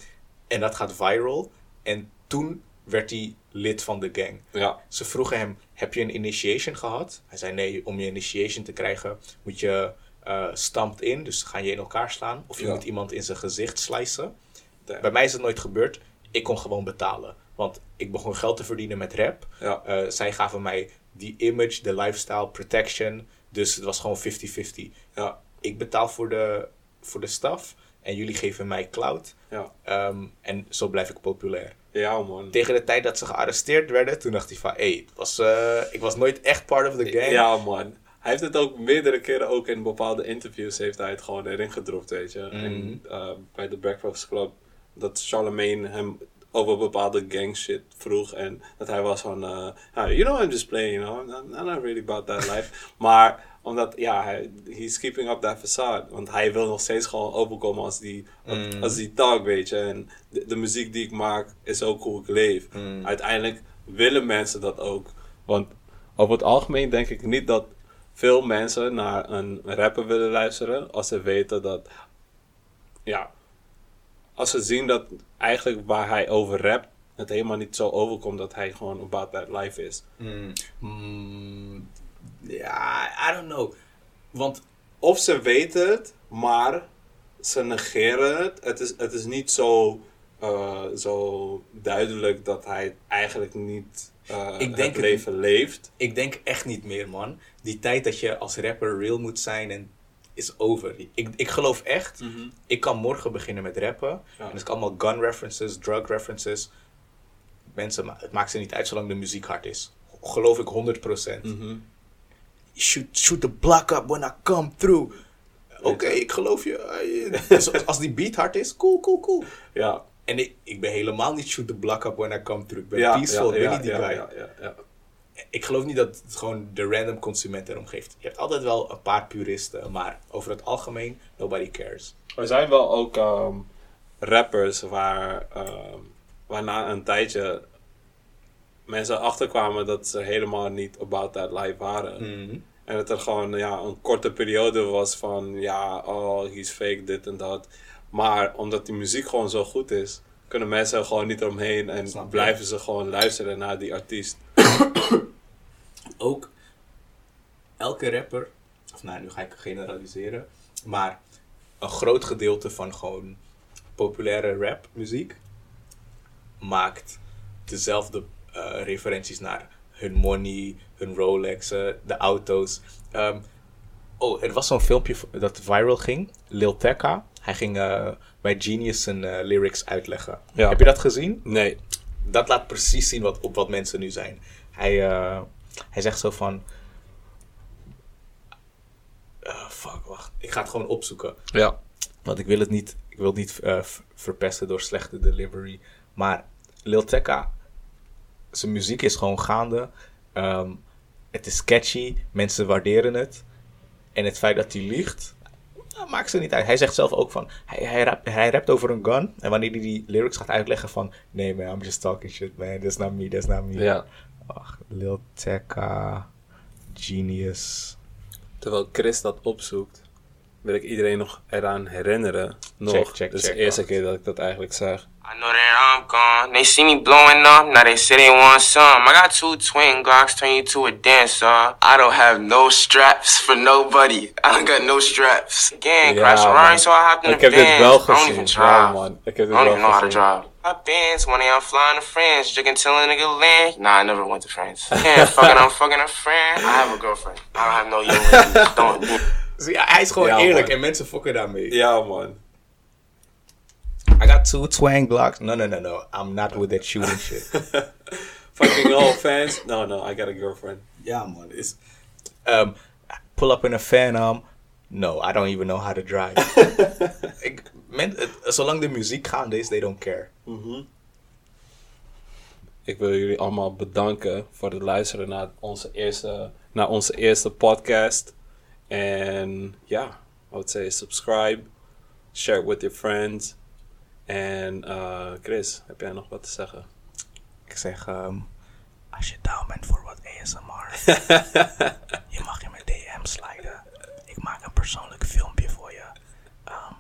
En dat gaat viral. En toen werd hij lid van de gang. Ja. Ze vroegen hem, heb je een initiation gehad? Hij zei, nee, om je initiation te krijgen moet je eh stamped in. Dus ga je in elkaar slaan. Of je Ja. moet iemand in zijn gezicht slicen. Bij mij is het nooit gebeurd. Ik kon gewoon betalen. Want ik begon geld te verdienen met rap. Ja. Eh, zij gaven mij die image, de lifestyle, protection. Dus het was gewoon 50-50. Ja. Ik betaal voor de, voor de staf. En jullie geven mij cloud. Ja. Ehm, en zo blijf ik populair. Ja, man. Tegen de tijd dat ze gearresteerd werden, toen dacht hij van... Hé, hey, was, eh, ik was nooit echt part of the gang. Ja, man. Hij heeft het ook meerdere keren, ook in bepaalde interviews, heeft hij het gewoon erin gedropt, weet je. En uh, bij de Breakfast Club, dat Charlemagne hem over bepaalde gang shit vroeg. En dat hij was van, uh, you know, I'm just playing, you know, I'm, not really about that life. maar omdat, ja, hij, he's keeping up that facade. Want hij wil nog steeds gewoon overkomen als die, als die tag, weet je. En de, de, muziek die ik maak is ook hoe ik leef. Uiteindelijk willen mensen dat ook. Want over het algemeen denk ik niet dat veel mensen naar een rapper willen luisteren als ze weten dat, ja, als ze zien dat eigenlijk waar hij over rapt, het helemaal niet zo overkomt dat hij gewoon about that life is. Mm. Mm. Ja, I don't know. Want of ze weten het, maar ze negeren het. Het is, het is niet zo, uh, zo duidelijk dat hij eigenlijk niet uh, ik denk het leven het, leeft. Ik denk echt niet meer, man. Die tijd dat je als rapper real moet zijn en is over. Ik, ik geloof echt, mm -hmm. ik kan morgen beginnen met rappen. Ja. En het is allemaal gun references, drug references. Mensen, het maakt ze niet uit zolang de muziek hard is. Geloof ik 100%. Mm -hmm. shoot, shoot the block up when I come through. Oké, okay, ik geloof je. Dus als die beat hard is, cool, cool, cool. Ja, En ik, ik ben helemaal niet shoot the block up when I come through. Ik ben Ja, peaceful, ja, ik ben ja, niet die ja, guy. Ik geloof niet dat het gewoon de random consument erom geeft. Je hebt altijd wel een paar puristen, maar over het algemeen, nobody cares. Er zijn wel ook ehm, rappers waar, ehm, waarna een tijdje mensen achterkwamen dat ze helemaal niet about that life waren. En dat er gewoon ja, een korte periode was van ja, oh, he's fake, dit en dat. Maar omdat die muziek gewoon zo goed is, kunnen mensen er gewoon niet omheen en blijven ze gewoon luisteren naar die artiest. Ook elke rapper, of nou, nu ga ik generaliseren, maar een groot gedeelte van gewoon populaire rapmuziek maakt dezelfde eh, referenties naar hun money, hun Rolexen, de auto's. Ehm, oh, er was zo'n filmpje dat viral ging. Lil Tecca. Hij ging eh, bij Genius zijn eh, lyrics uitleggen. Ja. Heb je dat gezien? Nee. dat laat precies zien wat, op wat mensen nu zijn. Hij, eh, hij zegt zo van. eh, fuck, wacht. Ik ga het gewoon opzoeken. Ja. Want ik wil het niet, ik wil het niet eh, verpesten door slechte delivery. Maar Lil Tecca, zijn muziek is gewoon gaande. Ehm, het is catchy, mensen waarderen het. En het feit dat hij liegt, nou, maakt ze niet uit. Hij zegt zelf ook van, hij, hij, rapt, hij rapt over een gun. En wanneer hij die lyrics gaat uitleggen van, nee man, I'm just talking shit man, that's not me, that's not me. Ja. Ach, Lil Tecca, genius. Terwijl Chris dat opzoekt, wil ik iedereen nog eraan herinneren. Nog. Check, check, Dit is check, de eerste wacht. keer dat ik dat eigenlijk zeg. I know that I'm gone. They see me blowing up, now they say they want some. I got two twin Glocks, turn you to a dancer. I don't have no straps for nobody. I don't got no straps. Again, crash around, so I hopped in Ik the heb dit wel I don't gezien. Ja, man. Ik heb dit I don't wel even know how to gezien. drive. My Benz, one day I'm flying to France, drinking till a nigga land. Nah, I never went to France. Yeah, fucking, I'm fucking a friend. I have a girlfriend. I don't have no young ladies. Don't. Zie je, hij is gewoon Ja, eerlijk man. en mensen fokken daarmee. Ja, man. I got two twang blocks. No, no, no, no. I'm not with that shooting shit. Fucking all fans. No, no, I got a girlfriend. Ja, man. Is, um, pull up in a fan arm. No, I don't even know how to drive. ik, men, het- zolang de muziek gaande is, they don't care. Ik wil jullie allemaal bedanken voor het luisteren naar onze eerste, naar onze eerste podcast. En ja, I would say subscribe, share it with your friends. En eh, Chris, heb jij nog wat te zeggen? Ik zeg, um, als je down bent voor wat ASMR, je mag in mijn DM sliden. Ik maak een persoonlijk filmpje voor je. Um,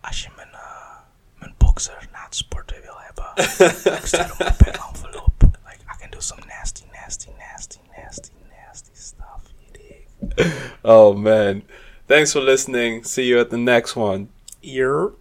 als je mijn, uh, mijn boxer na het sporten wil hebben, ik stuur hem op. Like, I can do some nasty, nasty, nasty, nasty, nasty stuff. Je dig? Oh man. Thanks for listening. See you at the next one. Ear.